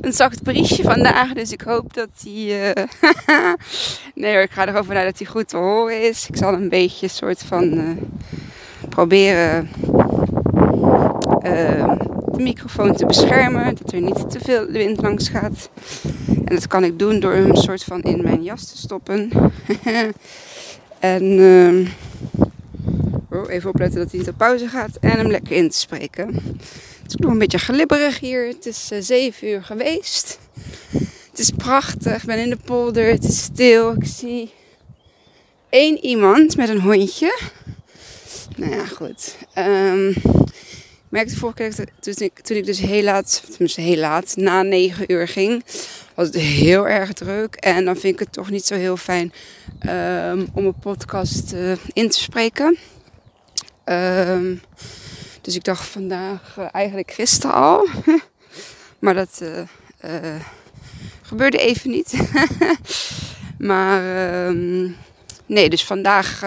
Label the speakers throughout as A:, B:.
A: een zacht briesje vandaag, dus ik hoop dat hij. Uh, nee hoor, ik ga erover naar dat hij goed te horen is. Ik zal een beetje soort van uh, proberen de microfoon te beschermen, dat er niet te veel wind langs gaat. En dat kan ik doen door hem soort van in mijn jas te stoppen. en oh, even opletten dat hij niet op pauze gaat en hem lekker in te spreken. Is nog een beetje glibberig hier. Het is uh, 7 uur geweest. Het is prachtig. Ik ben in de polder. Het is stil. Ik zie één iemand met een hondje. Nou ja, goed. Um, ik merkte vorige keer toen ik, toen ik dus heel laat, tenminste heel laat, na 9 uur ging, was het heel erg druk. En dan vind ik het toch niet zo heel fijn um, om een podcast uh, in te spreken. Um, dus ik dacht vandaag, uh, eigenlijk gisteren al. maar dat uh, uh, gebeurde even niet. maar uh, nee, dus vandaag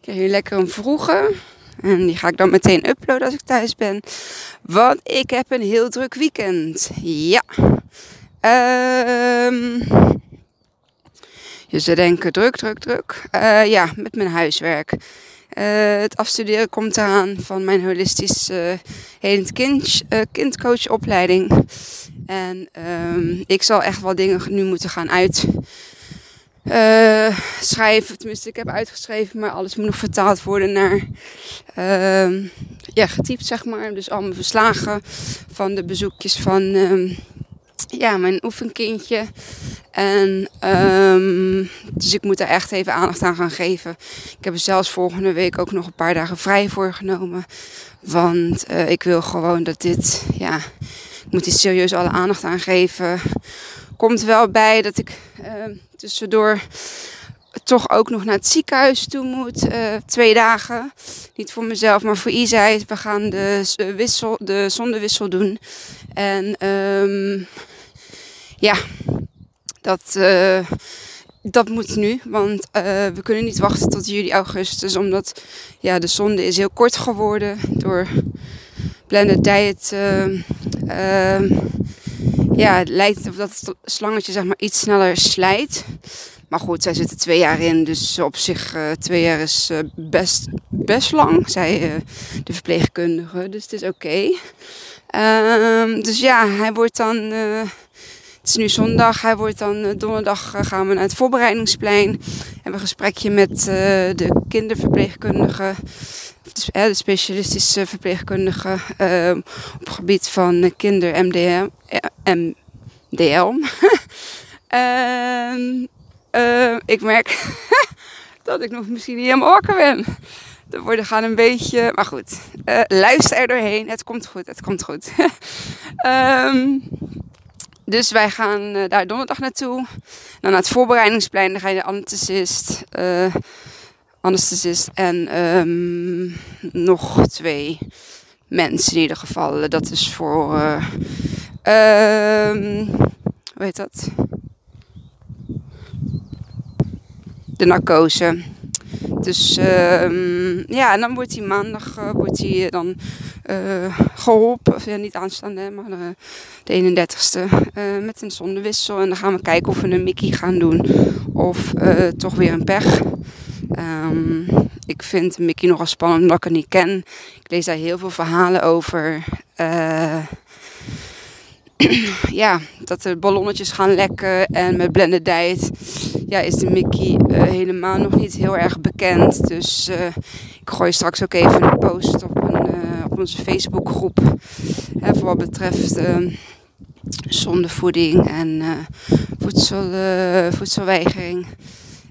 A: krijg je lekker een vroege. En die ga ik dan meteen uploaden als ik thuis ben. Want ik heb een heel druk weekend. Ja. Je zou denken druk, druk, druk. ja, met mijn huiswerk. Uh, het afstuderen komt eraan van mijn holistische uh, helend kind, uh, kindcoachopleiding. En um, ik zal echt wel dingen nu moeten gaan uitschrijven. Tenminste, ik heb uitgeschreven, maar alles moet nog vertaald worden naar ehm, ja, getypt, zeg maar. Dus al mijn verslagen van de bezoekjes van um, ja, mijn oefenkindje. En um, dus ik moet daar echt even aandacht aan gaan geven. Ik heb er zelfs volgende week ook nog een paar dagen vrij voor genomen. Want uh, ik wil gewoon dat dit, ja, ik moet hier serieus alle aandacht aan geven. Komt wel bij dat ik uh, tussendoor toch ook nog naar het ziekenhuis toe moet. Uh, twee dagen. Niet voor mezelf, maar voor Isai. We gaan de, wissel, de zondewissel doen. En um, ja, dat, uh, dat moet nu. Want uh, we kunnen niet wachten tot juli, augustus. Omdat ja, de zonde is heel kort geworden door blended diet. Uh, ja, het lijkt op dat het slangetje zeg maar, iets sneller slijt. Maar goed, zij zitten twee jaar in, dus op zich twee jaar is best, best lang, zei de verpleegkundige. Dus het is oké. Ehm, dus ja, hij wordt dan het is nu zondag. Hij wordt dan uh, donderdag uh, gaan we naar het voorbereidingsplein. Hebben een gesprekje met uh, de kinderverpleegkundige. Dus, de specialistische verpleegkundige op het gebied van kinder MDL. MDL. en ik merk dat ik nog misschien niet helemaal wakker ben. De woorden gaan een beetje. Maar goed, luister er doorheen. Het komt goed, het komt goed. um, dus wij gaan uh, daar donderdag naartoe. Dan het voorbereidingsplein. Dan ga je de anesthesist, uh, anesthesist en um, nog twee mensen in ieder geval. Dat is voor, uh, um, hoe heet dat? De narcose. Dus uh, ja, en dan wordt hij maandag uh, wordt hij dan uh, geholpen. Of ja, niet aanstaande, maar de 31ste. met een zondewissel. En dan gaan we kijken of we een Mickey gaan doen. Of toch weer een pech. Um, ik vind Mickey nogal spannend omdat ik het niet ken. Ik lees daar heel veel verhalen over. ja, dat de ballonnetjes gaan lekken. En met blended diet ja, is de Mickey uh, helemaal nog niet heel erg bekend. Dus uh, ik gooi straks ook even een post op, een, uh, op onze Facebookgroep. Hè, voor wat betreft zondevoeding en voedsel, voedselweigering.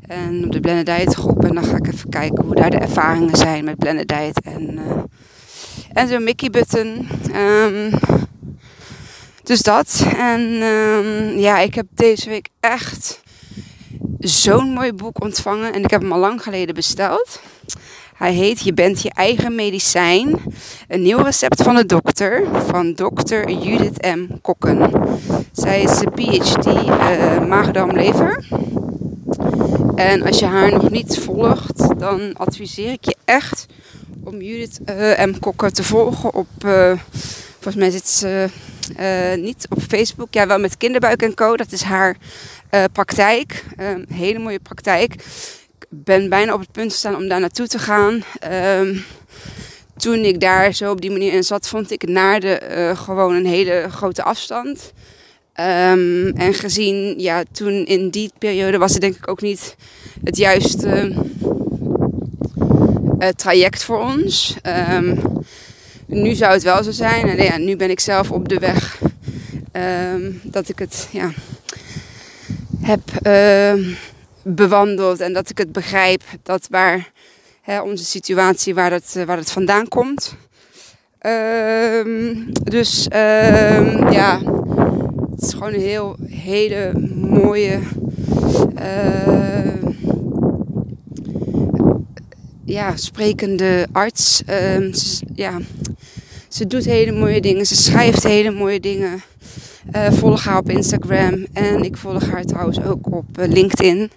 A: En op de blended diet groep. En dan ga ik even kijken hoe daar de ervaringen zijn met blended diet. En, en zo'n Mickey button. Um, dus dat. En um, ja, ik heb deze week echt zo'n mooi boek ontvangen. En ik heb hem al lang geleden besteld. Hij heet Je bent je eigen medicijn. Een nieuw recept van de dokter. Van dokter Judith M. Kokken. Zij is de PhD uh, maagdarmlever. En als je haar nog niet volgt, dan adviseer ik je echt om Judith uh, M. Kokken te volgen op... Uh, Volgens mij zit ze niet op Facebook. Ja, wel met Kinderbuik en Co. Dat is haar praktijk. Een hele mooie praktijk. Ik ben bijna op het punt staan om daar naartoe te gaan. Ehm, toen ik daar zo op die manier in zat, vond ik naar de uh, gewoon een hele grote afstand. Um, en gezien, ja, toen in die periode was het denk ik ook niet het juiste traject voor ons. Nu zou het wel zo zijn. En ja, nu ben ik zelf op de weg um, dat ik het ja, heb bewandeld en dat ik het begrijp dat waar hè, onze situatie, waar het, waar het vandaan komt. dus ja het is gewoon een heel, hele mooie. Ja, sprekende arts. Uh, ze, ja, ze doet hele mooie dingen. Ze schrijft hele mooie dingen. Uh, volg haar op Instagram. En ik volg haar trouwens ook op uh, LinkedIn.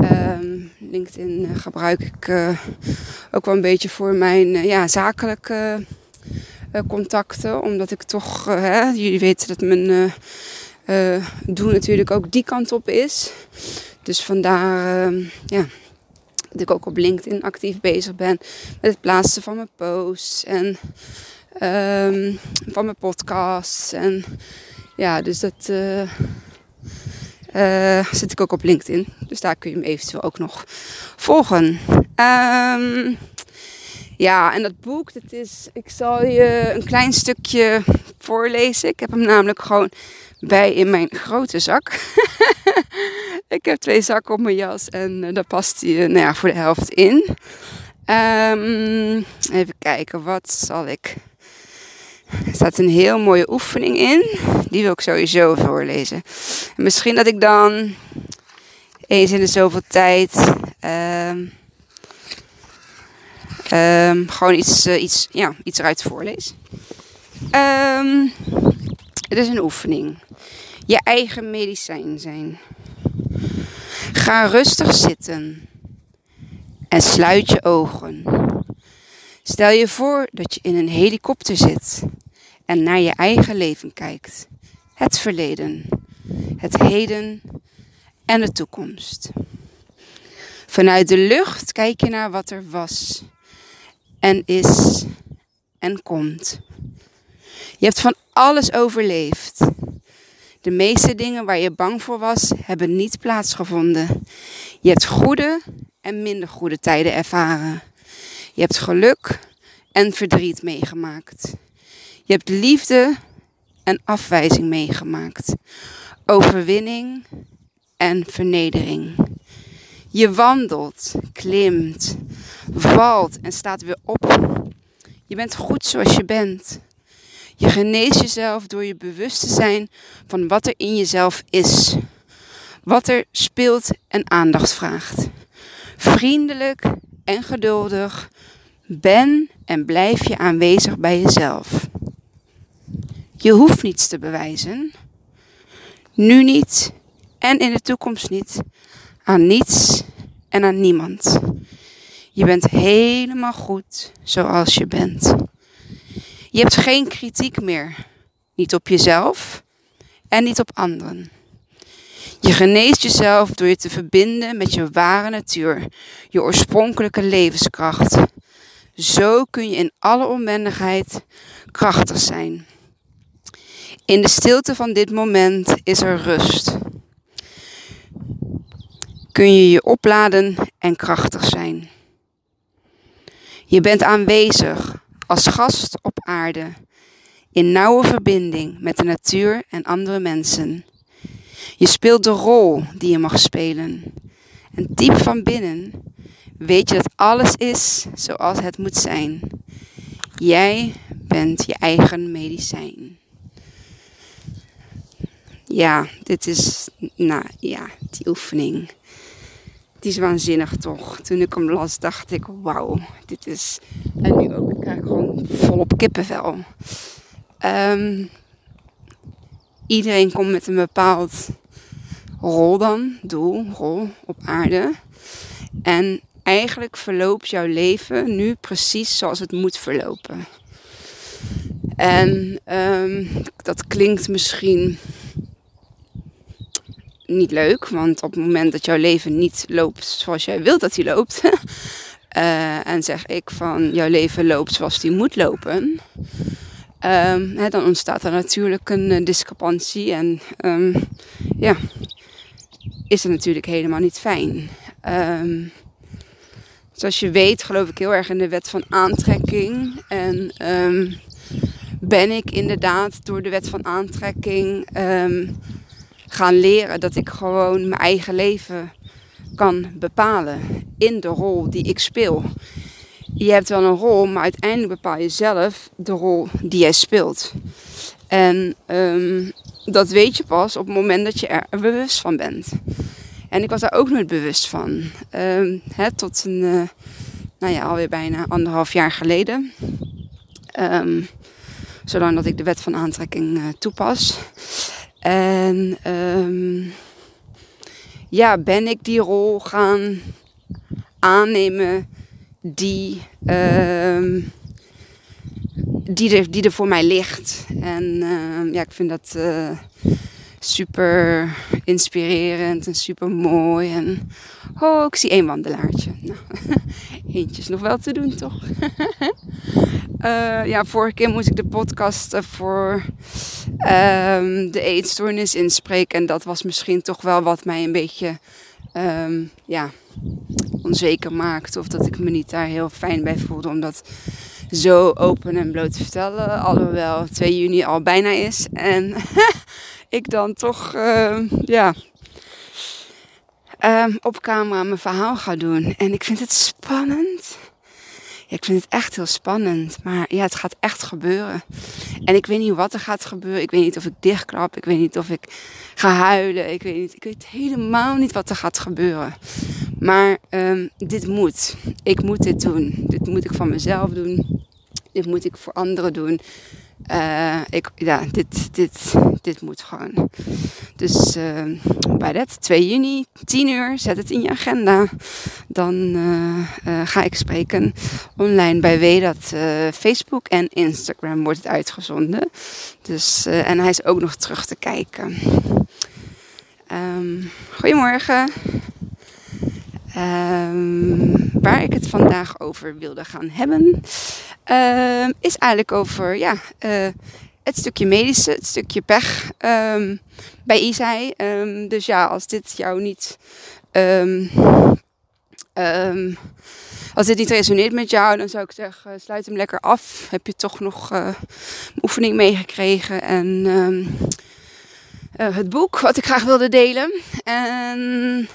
A: Ehm, LinkedIn gebruik ik ook wel een beetje voor mijn ja, zakelijke eh, contacten. Omdat ik toch, eh, hè, jullie weten dat mijn doel natuurlijk ook die kant op is. Dus vandaar ja, ik ook op LinkedIn actief bezig ben met het plaatsen van mijn posts en ehm, van mijn podcasts. En ja, dus dat zit ik ook op LinkedIn. Dus daar kun je me eventueel ook nog volgen. Um, ja, en dat boek, dat is, ik zal je een klein stukje voorlezen. Ik heb hem namelijk gewoon bij in mijn grote zak. ik heb twee zakken op mijn jas en uh, daar past hij uh, nou ja, voor de helft in. Um, even kijken, wat zal ik... Er staat een heel mooie oefening in. Die wil ik sowieso voorlezen. En misschien dat ik dan eens in de zoveel tijd... Uh, Um, gewoon iets, uh, iets, ja, iets eruit voorlees. Het is een oefening. Je eigen medicijn zijn. Ga rustig zitten en sluit je ogen. Stel je voor dat je in een helikopter zit en naar je eigen leven kijkt. Het verleden, het heden en de toekomst. Vanuit de lucht kijk je naar wat er was en is en komt. Je hebt van alles overleefd. De meeste dingen waar je bang voor was, hebben niet plaatsgevonden. Je hebt goede en minder goede tijden ervaren. Je hebt geluk en verdriet meegemaakt. Je hebt liefde en afwijzing meegemaakt. Overwinning en vernedering. Je wandelt, klimt, valt en staat weer op. Je bent goed zoals je bent. Je geneest jezelf door je bewust te zijn van wat er in jezelf is. Wat er speelt en aandacht vraagt. Vriendelijk en geduldig. Ben en blijf je aanwezig bij jezelf. Je hoeft niets te bewijzen. Nu niet en in de toekomst niet. Aan niets en aan niemand. Je bent helemaal goed zoals je bent. Je hebt geen kritiek meer. Niet op jezelf en niet op anderen. Je geneest jezelf door je te verbinden met je ware natuur, je oorspronkelijke levenskracht. Zo kun je in alle onwendigheid krachtig zijn. In de stilte van dit moment is er rust. Kun je je opladen en krachtig zijn. Je bent aanwezig als gast op aarde, in nauwe verbinding met de natuur en andere mensen. Je speelt de rol die je mag spelen. En diep van binnen weet je dat alles is zoals het moet zijn. Jij bent je eigen medicijn. Ja, dit is, nou ja, die oefening die is waanzinnig toch. Toen ik hem las, dacht ik, wauw, dit is... En nu ook, ik krijg gewoon volop kippenvel. Um, iedereen komt met een bepaald rol dan, doel, rol op aarde. En eigenlijk verloopt jouw leven nu precies zoals het moet verlopen. En ehm, dat klinkt misschien niet leuk, want op het moment dat jouw leven niet loopt zoals jij wilt dat hij loopt, uh, en zeg ik van jouw leven loopt zoals die moet lopen, um, hè, dan ontstaat er natuurlijk een uh, discrepantie en um, ja, is het natuurlijk helemaal niet fijn. Um, zoals je weet geloof ik heel erg in de wet van aantrekking en ben ik inderdaad door de wet van aantrekking gaan leren dat ik gewoon mijn eigen leven kan bepalen in de rol die ik speel. Je hebt wel een rol, maar uiteindelijk bepaal je zelf de rol die jij speelt. En um, dat weet je pas op het moment dat je er bewust van bent. En ik was daar ook nooit bewust van. Hè, tot een, uh, nou ja, alweer bijna anderhalf jaar geleden. Um, zolang dat ik de wet van aantrekking uh, toepas. En um, ja, ben ik die rol gaan aannemen die, uh, die, er, die er voor mij ligt. En uh, ja, ik vind dat uh, super inspirerend en super mooi. En oh, ik zie één wandelaartje. Nou, eentje is nog wel te doen, toch? Uh, ja, vorige keer moest ik de podcast voor um, de eetstoornis inspreken. En dat was misschien toch wel wat mij een beetje um, ja, onzeker maakte. Of dat ik me niet daar heel fijn bij voelde om dat zo open en bloot te vertellen. Alhoewel 2 juni al bijna is. En ik dan toch, uh, ja, um, op camera mijn verhaal ga doen. En ik vind het spannend. Ik vind het echt heel spannend. Maar ja, het gaat echt gebeuren. En ik weet niet wat er gaat gebeuren. Ik weet niet of ik dichtklap. Ik weet niet of ik ga huilen. Ik weet, niet, ik weet helemaal niet wat er gaat gebeuren. Maar um, dit moet. Ik moet dit doen. Dit moet ik van mezelf doen. Dit moet ik voor anderen doen. Uh, ik, ja, dit, dit, dit moet gewoon. Dus uh, bij dat 2 juni, 10 uur, zet het in je agenda. Dan uh, ga ik spreken online bij. Dat Facebook en Instagram wordt het uitgezonden. Dus, en hij is ook nog terug te kijken. Um, goedemorgen. Um, waar ik het vandaag over wilde gaan hebben, uh, is eigenlijk over ja, uh, het stukje medische, het stukje pech um, bij Isai. Dus ja, als dit jou niet. als dit niet resoneert met jou, dan zou ik zeggen, sluit hem lekker af. Heb je toch nog uh, oefening meegekregen en uh, het boek wat ik graag wilde delen. En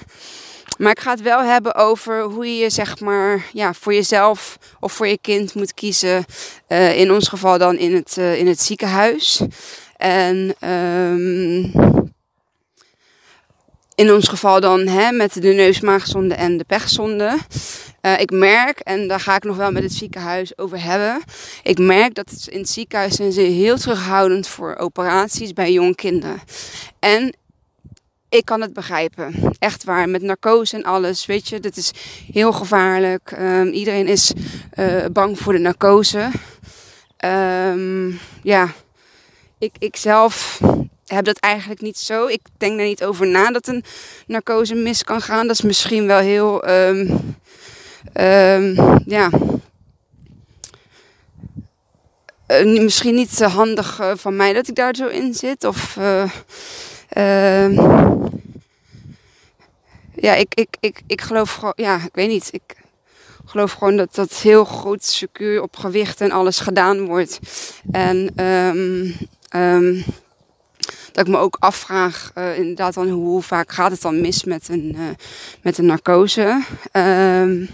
A: maar ik ga het wel hebben over hoe je zeg maar ja, voor jezelf of voor je kind moet kiezen. Uh, in ons geval dan in het, uh, in het ziekenhuis. En um, in ons geval dan hè, met de neusmaagzonde en de pechzonde. Uh, ik merk, en daar ga ik nog wel met het ziekenhuis over hebben. Ik merk dat het in het ziekenhuis zijn ze heel terughoudend voor operaties bij jong kinderen. En ik kan het begrijpen. Echt waar. Met narcose en alles. Weet je, dat is heel gevaarlijk. Um, iedereen is uh, bang voor de narcose. Um, ja, ik, ik zelf heb dat eigenlijk niet zo. Ik denk er niet over na dat een narcose mis kan gaan. Dat is misschien wel heel. Um, ja. Uh, misschien niet handig uh, van mij dat ik daar zo in zit. Of. Ja, ik, ik, ik, ik geloof gewoon, ja, ik weet niet. Ik geloof gewoon dat dat heel goed, secuur op gewicht en alles gedaan wordt. En um, um, dat ik me ook afvraag, uh, inderdaad, dan hoe, vaak gaat het dan mis met een, uh, met een narcose. Um,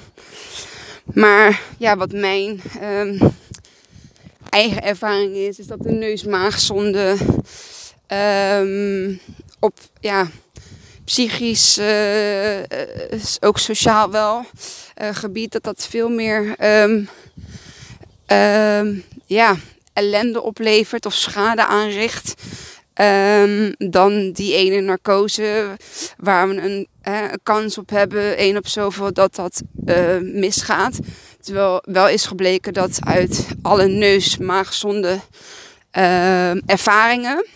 A: maar ja, wat mijn eigen ervaring is, is dat de neusmaagzonde um, op ja, psychisch, uh, ook sociaal wel, uh, gebied, dat dat veel meer um, um, ja, ellende oplevert of schade aanricht. Ehm, dan die ene narcose waar we een, kans op hebben, één op zoveel, dat dat uh, misgaat. Terwijl wel is gebleken dat uit alle neus-maagzonde uh, ervaringen,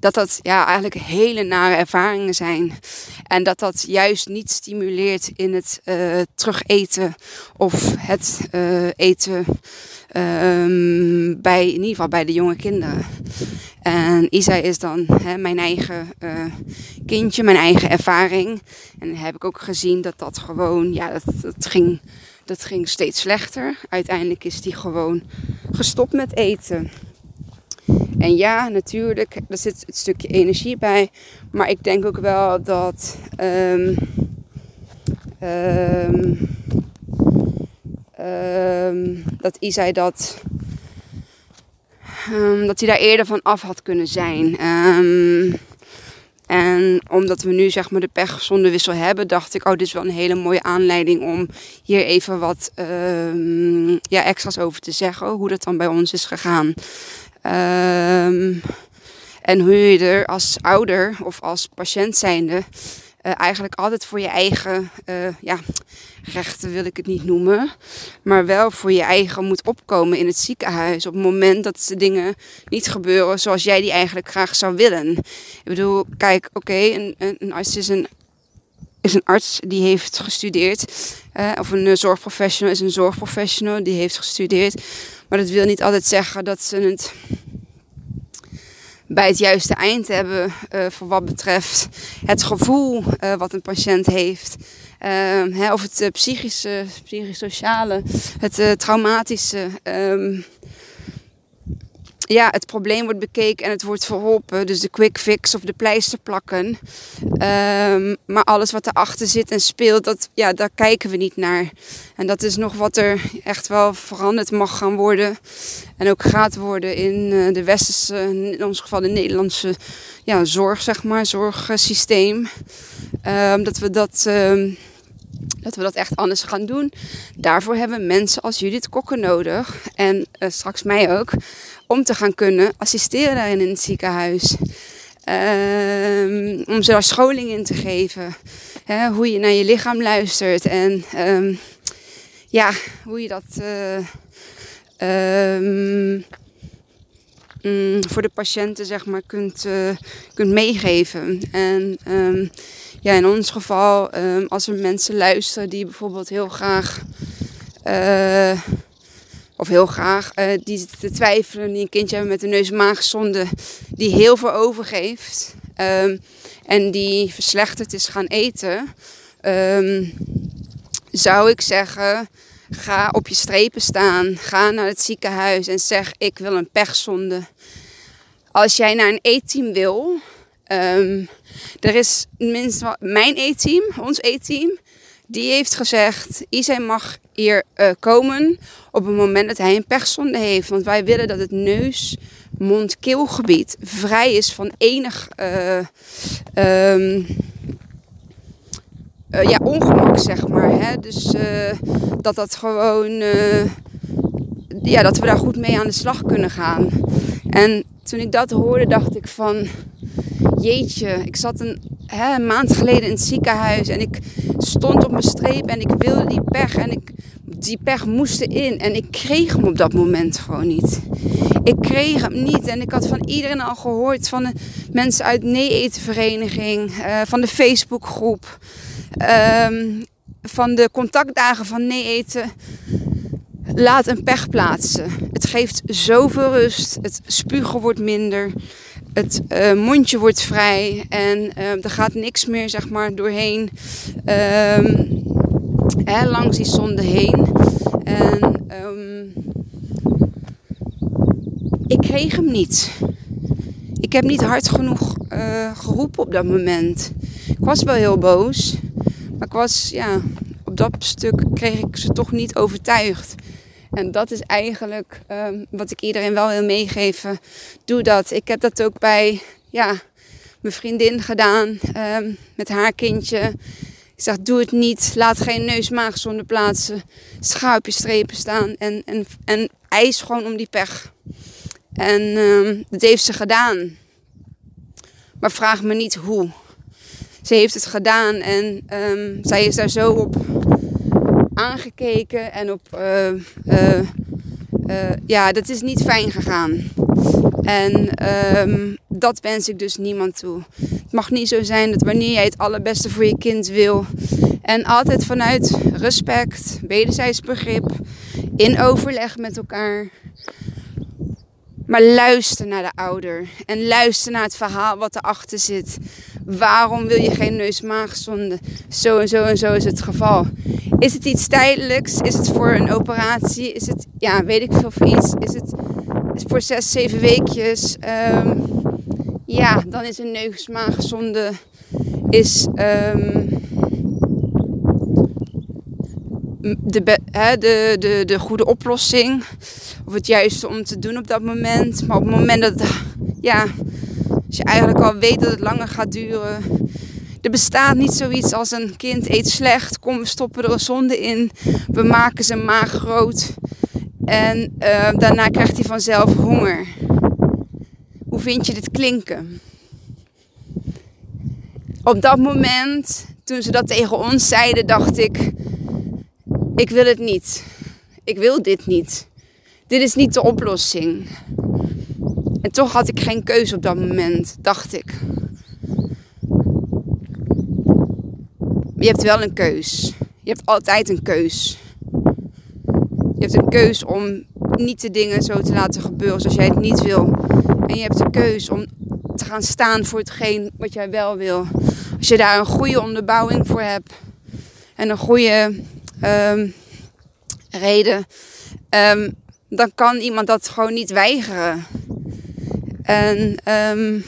A: dat dat ja, eigenlijk hele nare ervaringen zijn. En dat dat juist niet stimuleert in het uh, terugeten of het uh, eten um, bij, in ieder geval bij de jonge kinderen. En Isa is dan hè, mijn eigen uh, kindje, mijn eigen ervaring. En heb ik ook gezien dat dat gewoon, ja, dat, dat, ging, dat ging steeds slechter. Uiteindelijk is die gewoon gestopt met eten. En ja, natuurlijk, er zit een stukje energie bij. Maar ik denk ook wel dat. Um, dat Isai dat. dat hij daar eerder van af had kunnen zijn. en omdat we nu zeg maar de pech zonder wissel hebben, dacht ik, oh, dit is wel een hele mooie aanleiding om hier even wat ja, extra's over te zeggen. Hoe dat dan bij ons is gegaan. Um, en hoe je er als ouder of als patiënt zijnde uh, eigenlijk altijd voor je eigen uh, ja, rechten wil ik het niet noemen, maar wel voor je eigen moet opkomen in het ziekenhuis op het moment dat de dingen niet gebeuren zoals jij die eigenlijk graag zou willen. Ik bedoel, kijk, oké, een, een arts is een is een arts die heeft gestudeerd. Uh, of een zorgprofessional is een zorgprofessional die heeft gestudeerd. Maar dat wil niet altijd zeggen dat ze het bij het juiste eind hebben uh, voor wat betreft het gevoel uh, wat een patiënt heeft. Uh, hè, of het psychische, psychosociale, het traumatische. Um, ja, het probleem wordt bekeken en het wordt verholpen. Dus de quick fix of de pleister plakken. Um, maar alles wat erachter zit en speelt, dat, ja, daar kijken we niet naar. En dat is nog wat er echt wel veranderd mag gaan worden. En ook gaat worden in uh, de westerse, in ons geval de Nederlandse ja, zorg, zeg maar, zorgsysteem. Um, dat we dat... Um, dat we dat echt anders gaan doen. Daarvoor hebben mensen als Judith Kokken nodig. En uh, straks mij ook om te gaan kunnen assisteren in het ziekenhuis. Um, om ze daar scholing in te geven. Hè, hoe je naar je lichaam luistert. En um, ja, hoe je dat uh, um, mm, voor de patiënten zeg maar kunt, uh, kunt meegeven. En ja, in ons geval, als er mensen luisteren die bijvoorbeeld heel graag... Uh, of heel graag, uh, die te twijfelen, die een kindje hebben met een neus- maagzonde, die heel veel overgeeft um, en die verslechterd is gaan eten, um, zou ik zeggen, ga op je strepen staan, ga naar het ziekenhuis en zeg ik wil een pechzonde. Als jij naar een eetteam wil, um, er is minstens mijn eetteam, ons eetteam, die heeft gezegd, Isai mag hier uh, komen op het moment dat hij een pechzonde heeft. Want wij willen dat het neus, mond, keelgebied vrij is van enig uh, ja, ongemak, zeg maar. Hè? Dus dat dat gewoon, ja, dat we daar goed mee aan de slag kunnen gaan. En toen ik dat hoorde, dacht ik van, jeetje, ik zat een, een maand geleden in het ziekenhuis en ik stond op mijn streep en ik wilde die pech en ik, die pech moest erin en ik kreeg hem op dat moment gewoon niet. Ik kreeg hem niet en ik had van iedereen al gehoord, van mensen uit Nee-etenvereniging, uh, van de Facebookgroep, um, van de contactdagen van Nee-eten. Laat een pech plaatsen. Het geeft zoveel rust. Het spugen wordt minder het uh, mondje wordt vrij en uh, er gaat niks meer zeg maar doorheen um, hè, langs die zonde heen. En um, ik kreeg hem niet. Ik heb niet hard genoeg uh, geroepen op dat moment. Ik was wel heel boos, maar ik was ja, op dat stuk kreeg ik ze toch niet overtuigd. En dat is eigenlijk um, wat ik iedereen wel wil meegeven. Doe dat. Ik heb dat ook bij ja, mijn vriendin gedaan um, met haar kindje. Ik zeg, doe het niet. Laat geen neus zonder plaatsen. Je strepen staan. En, en, en gewoon om die pech. En um, dat heeft ze gedaan. Maar vraag me niet hoe. Ze heeft het gedaan en zij is daar zo op aangekeken en op. Uh, uh, uh, ja, dat is niet fijn gegaan. En um, dat wens ik dus niemand toe. Het mag niet zo zijn dat wanneer jij het allerbeste voor je kind wil en altijd vanuit respect, wederzijds begrip, in overleg met elkaar. Maar luister naar de ouder en luister naar het verhaal wat erachter zit. Waarom wil je geen neus-maagzonde? Zo en zo en zo is het geval. Is het iets tijdelijks? Is het voor een operatie? Is het, ja, weet ik veel voor iets? Is het is voor zes, zeven weekjes? Um, ja, dan is een neus-maagzonde is um, de, hè, de, de, de goede oplossing. Of het juiste om te doen op dat moment. Maar op het moment dat, ja, als je eigenlijk al weet dat het langer gaat duren. Er bestaat niet zoiets als een kind eet slecht. Kom, we stoppen er een zonde in. We maken zijn maag groot. En uh, daarna krijgt hij vanzelf honger. Hoe vind je dit klinken? Op dat moment, toen ze dat tegen ons zeiden, dacht ik: Ik wil het niet. Ik wil dit niet. Dit is niet de oplossing. En toch had ik geen keuze op dat moment, dacht ik. je hebt wel een keus. Je hebt altijd een keus. Je hebt een keus om niet de dingen zo te laten gebeuren zoals jij het niet wil. En je hebt de keus om te gaan staan voor hetgeen wat jij wel wil. Als je daar een goede onderbouwing voor hebt en een goede um, reden, um, dan kan iemand dat gewoon niet weigeren. En um,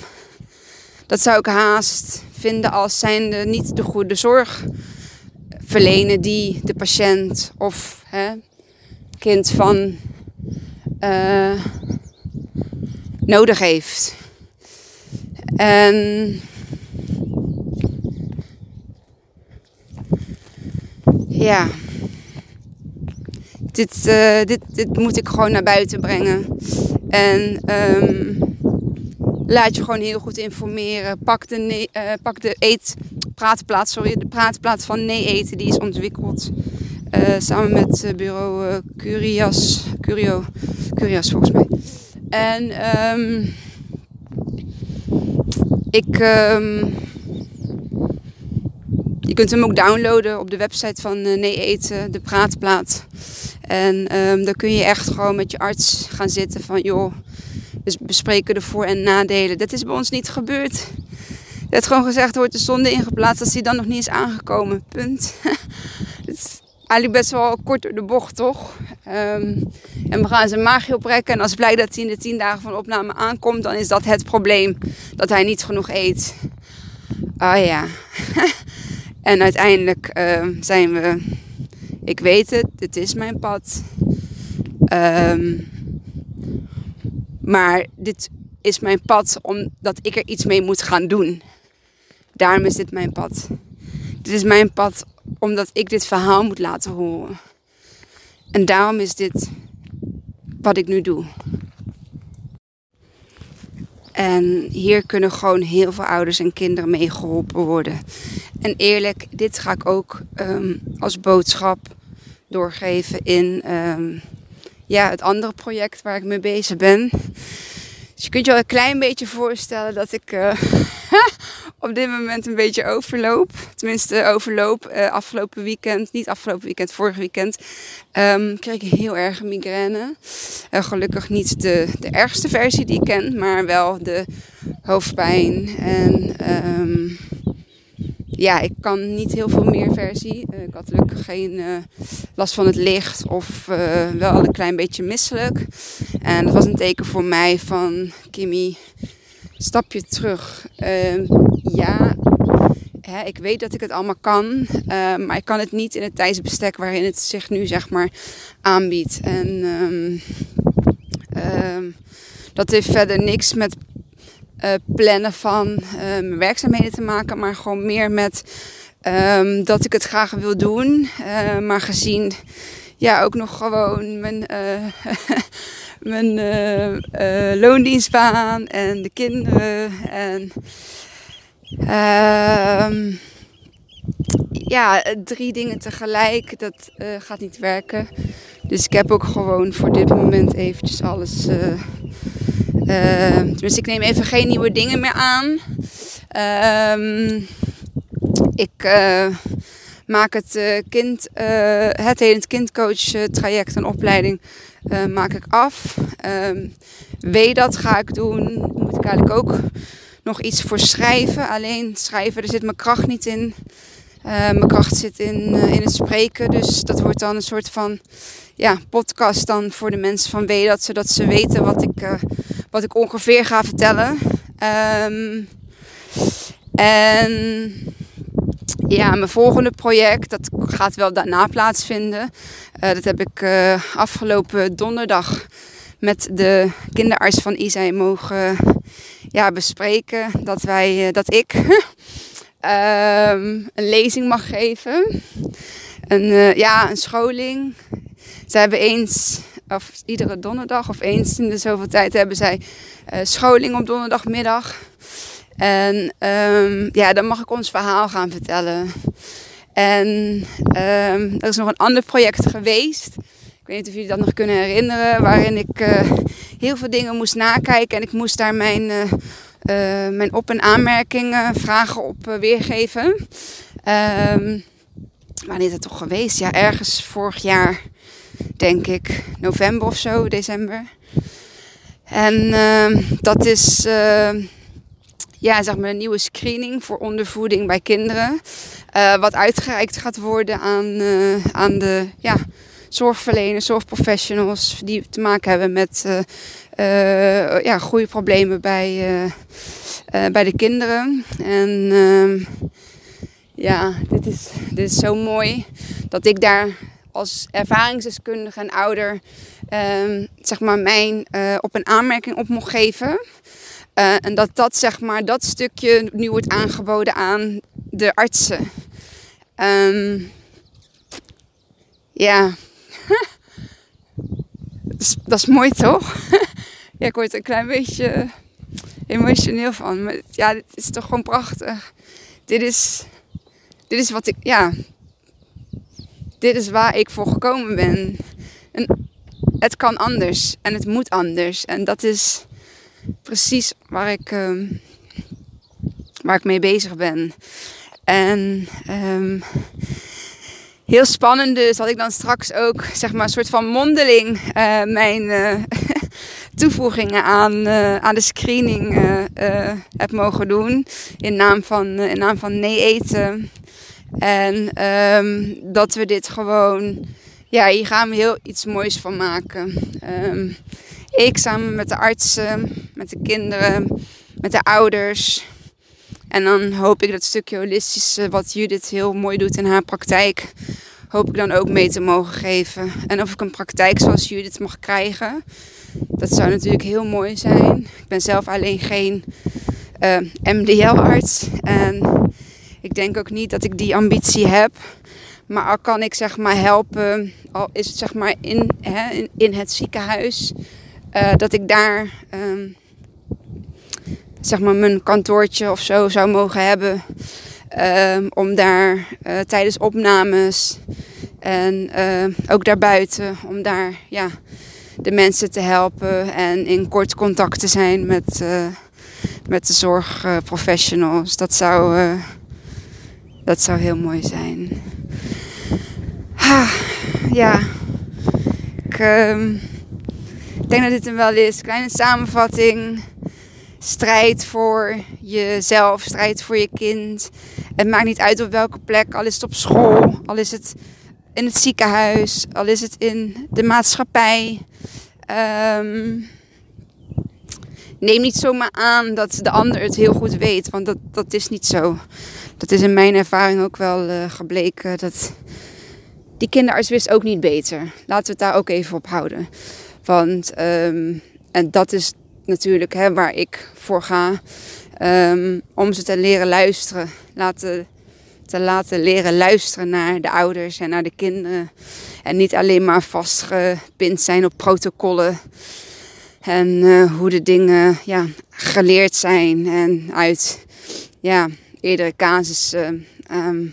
A: dat zou ik haast vinden als zijnde niet de goede zorg verlenen die de patiënt of hè, kind van uh, nodig heeft. En ja, dit, uh, dit, dit moet ik gewoon naar buiten brengen. En um, laat je gewoon heel goed informeren. Pak de, nee, pak de eet, praatplaats, de praatplaats van nee eten, die is ontwikkeld. Uh, samen met uh, bureau Curias, Curio, Curias volgens mij. En um, ik, um, je kunt hem ook downloaden op de website van Nee Eten, de praatplaat. En um, dan kun je echt gewoon met je arts gaan zitten van joh, dus bespreken de voor- en nadelen. Dat is bij ons niet gebeurd. Werd gewoon gezegd, wordt de zonde ingeplaatst als die dan nog niet is aangekomen. Punt. Het is eigenlijk best wel kort door de bocht, toch? Um, en we gaan zijn maagje oprekken. En als blijkt dat hij in de tien dagen van opname aankomt, dan is dat het probleem. Dat hij niet genoeg eet. Ah ja. en uiteindelijk uh, zijn we... Ik weet het, het is mijn pad. Um, maar dit is mijn pad omdat ik er iets mee moet gaan doen. Daarom is dit mijn pad. Dit is mijn pad omdat ik dit verhaal moet laten horen. En daarom is dit wat ik nu doe. En hier kunnen gewoon heel veel ouders en kinderen mee geholpen worden. En eerlijk, dit ga ik ook um, als boodschap doorgeven in um, ja, het andere project waar ik mee bezig ben. Dus je kunt je wel een klein beetje voorstellen dat ik uh, op dit moment een beetje overloop. Tenminste, overloop. Uh, afgelopen weekend, niet afgelopen weekend, vorig weekend, um, kreeg ik heel erg migraine. Uh, gelukkig niet de, de ergste versie die ik ken, maar wel de hoofdpijn en... Um, ja, ik kan niet heel veel meer versie. Uh, ik had gelukkig geen uh, last van het licht of uh, wel een klein beetje misselijk. En dat was een teken voor mij van Kimmy, stapje terug. Ehm, ja, hè, ik weet dat ik het allemaal kan, maar ik kan het niet in het tijdsbestek waarin het zich nu zeg maar aanbiedt. En um, um, dat heeft verder niks met plannen van uh, mijn werkzaamheden te maken, maar gewoon meer met um, dat ik het graag wil doen. Uh, maar gezien ja, ook nog gewoon mijn mijn loondienstbaan en de kinderen. En ehm, ja, drie dingen tegelijk, dat gaat niet werken. Dus ik heb ook gewoon voor dit moment eventjes alles. Tenminste, ik neem even geen nieuwe dingen meer aan. Ehm, ik uh, maak het kind, het helend kindcoach traject en opleiding maak ik af. Um, weet dat ga ik doen. Moet ik eigenlijk ook nog iets voor schrijven. Alleen schrijven, er zit mijn kracht niet in. mijn kracht zit in, in het spreken. Dus dat wordt dan een soort van ja, podcast dan voor de mensen van dat zodat ze weten wat ik, wat ik ongeveer ga vertellen. Um, en ja, mijn volgende project, dat gaat wel daarna plaatsvinden. Uh, dat heb ik uh, afgelopen donderdag met de kinderarts van Isai mogen ja, bespreken. Dat, wij, dat ik um, een lezing mag geven. Een, ja, een scholing ze hebben eens, of iedere donderdag of eens in de zoveel tijd hebben zij uh, scholing op donderdagmiddag. En um, ja, dan mag ik ons verhaal gaan vertellen. En um, er is nog een ander project geweest. Ik weet niet of jullie dat nog kunnen herinneren. Waarin ik uh, heel veel dingen moest nakijken. En ik moest daar mijn, uh, mijn op- en aanmerkingen, vragen op weergeven. Um, wanneer is het toch geweest? Ja, ergens vorig jaar denk ik, november of zo, december. En uh, dat is uh, ja, zeg maar een nieuwe screening voor ondervoeding bij kinderen. Uh, wat uitgereikt gaat worden aan, eh, aan de ja, zorgverleners, zorgprofessionals die te maken hebben met ja, groeiproblemen bij, bij de kinderen. En ehm, ja, dit is, dit is zo mooi dat ik daar als ervaringsdeskundige en ouder um, zeg maar mijn uh, op een aanmerking op mocht geven. Uh, en dat dat, zeg maar, dat stukje nu wordt aangeboden aan de artsen. Um, ja, dat, is, dat, is, mooi toch? ja, ik word er een klein beetje emotioneel van. Maar ja, dit is toch gewoon prachtig. Dit is, dit is wat ik, ja, dit is waar ik voor gekomen ben. En het kan anders en het moet anders. En dat is precies waar ik, uh, waar ik mee bezig ben. En um, heel spannend dus dat ik dan straks ook zeg maar een soort van mondeling uh, mijn uh, toevoegingen aan, uh, aan de screening heb mogen doen. In naam van, in naam van nee eten. En um, dat we dit gewoon, ja, hier gaan we heel iets moois van maken. Um, ik samen met de artsen, met de kinderen, met de ouders. En dan hoop ik dat stukje holistische, wat Judith heel mooi doet in haar praktijk, hoop ik dan ook mee te mogen geven. En of ik een praktijk zoals Judith mag krijgen, dat zou natuurlijk heel mooi zijn. Ik ben zelf alleen geen MDL-arts. En ik denk ook niet dat ik die ambitie heb. Maar al kan ik zeg maar helpen, al is het zeg maar in, hè, in, het ziekenhuis, uh, dat ik daar um, zeg maar mijn kantoortje of zo zou mogen hebben. Um, om daar uh, tijdens opnames en uh, ook daarbuiten, om daar ja, de mensen te helpen en in kort contact te zijn met, met de zorgprofessionals. Dat zou dat zou heel mooi zijn. ja, ik um, denk dat dit hem wel is. Kleine samenvatting. Strijd voor jezelf, strijd voor je kind. Het maakt niet uit op welke plek, al is het op school, al is het in het ziekenhuis, al is het in de maatschappij. Um, neem niet zomaar aan dat de ander het heel goed weet, want dat, dat is niet zo dat is in mijn ervaring ook wel uh, gebleken. Dat die kinderarts wist ook niet beter. Laten we het daar ook even op houden. Want, um, en dat is natuurlijk hè, waar ik voor ga. Um, om ze te leren luisteren. Laten, te laten leren luisteren naar de ouders en naar de kinderen. En niet alleen maar vastgepind zijn op protocollen. En eh, hoe de dingen ja, geleerd zijn. En uit ja, eerdere casussen. Ehm,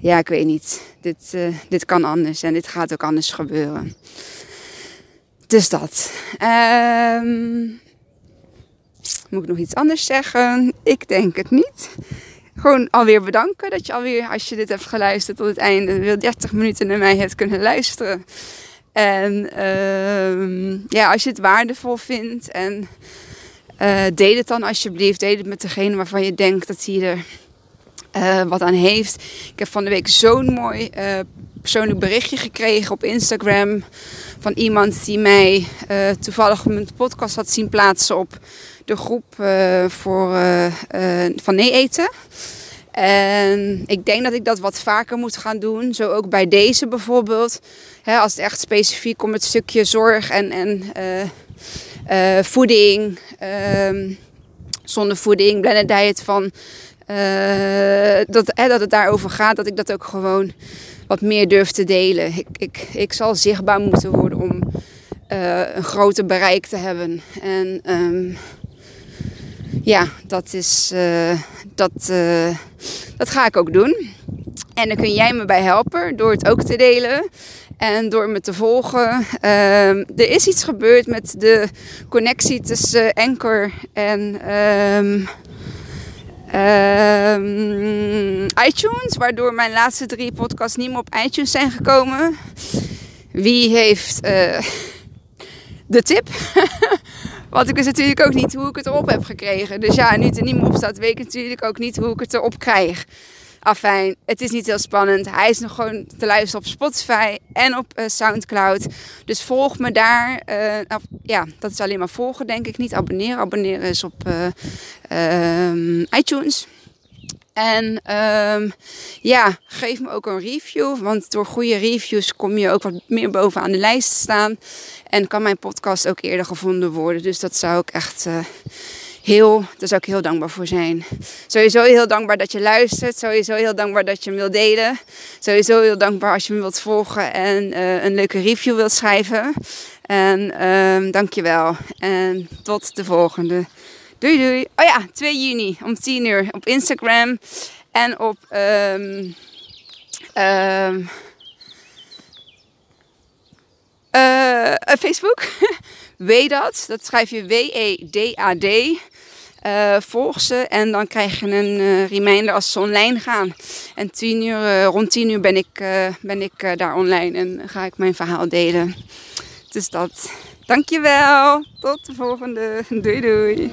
A: ja, ik weet niet. Dit, uh, dit kan anders en dit gaat ook anders gebeuren. Dus dat. Um, moet ik nog iets anders zeggen? Ik denk het niet. Gewoon alweer bedanken dat je alweer, als je dit hebt geluisterd tot het einde, weer 30 minuten naar mij hebt kunnen luisteren. En uh, ja, als je het waardevol vindt en uh, deel het dan alsjeblieft. Deel het met degene waarvan je denkt dat hij er uh, wat aan heeft. Ik heb van de week zo'n mooi uh, persoonlijk berichtje gekregen op Instagram van iemand die mij toevallig mijn podcast had zien plaatsen op de groep voor, van nee eten. En ik denk dat ik dat wat vaker moet gaan doen. Zo ook bij deze bijvoorbeeld. Als het echt specifiek om het stukje zorg en, en voeding, ehm, zonder voeding, blended diet van uh, dat, dat het daarover gaat, dat ik dat ook gewoon wat meer durf te delen. Ik, ik, ik zal zichtbaar moeten worden om uh, een groter bereik te hebben. En um, ja, dat is. Dat, dat ga ik ook doen. En dan kun jij me bij helpen door het ook te delen. En door me te volgen. Uh, er is iets gebeurd met de connectie tussen Anchor en um, Um, iTunes, waardoor mijn laatste drie podcasts niet meer op iTunes zijn gekomen. Wie heeft uh, de tip? Want ik wist natuurlijk ook niet hoe ik het erop heb gekregen. Dus ja, nu het er niet meer op staat, weet ik natuurlijk ook niet hoe ik het erop krijg. Afijn, het is niet heel spannend. Hij is nog gewoon te luisteren op Spotify en op uh, Soundcloud. Dus volg me daar. Uh, ja, dat is alleen maar volgen, denk ik. Niet abonneren. Abonneren is op uh, um, iTunes. En um, ja, geef me ook een review. Want door goede reviews kom je ook wat meer bovenaan de lijst te staan. En kan mijn podcast ook eerder gevonden worden. Dus dat zou ik echt heel, zou ik heel dankbaar voor zijn. Sowieso heel dankbaar dat je luistert. Sowieso heel dankbaar dat je hem wilt delen. Sowieso heel dankbaar als je me wilt volgen en uh, een leuke review wilt schrijven. En um, dankjewel. En tot de volgende. Doei doei. Oh ja, 2 juni om 10 uur op Instagram en op um, um, uh, Facebook. Weet dat. Schrijf je W-E-D-A-D. Uh, volg ze en dan krijg je een uh, reminder als ze online gaan. En 10 uur, uh, rond 10 uur ben ik, ben ik daar online en ga ik mijn verhaal delen. Dus dat. Dankjewel. Tot de volgende. Doei doei.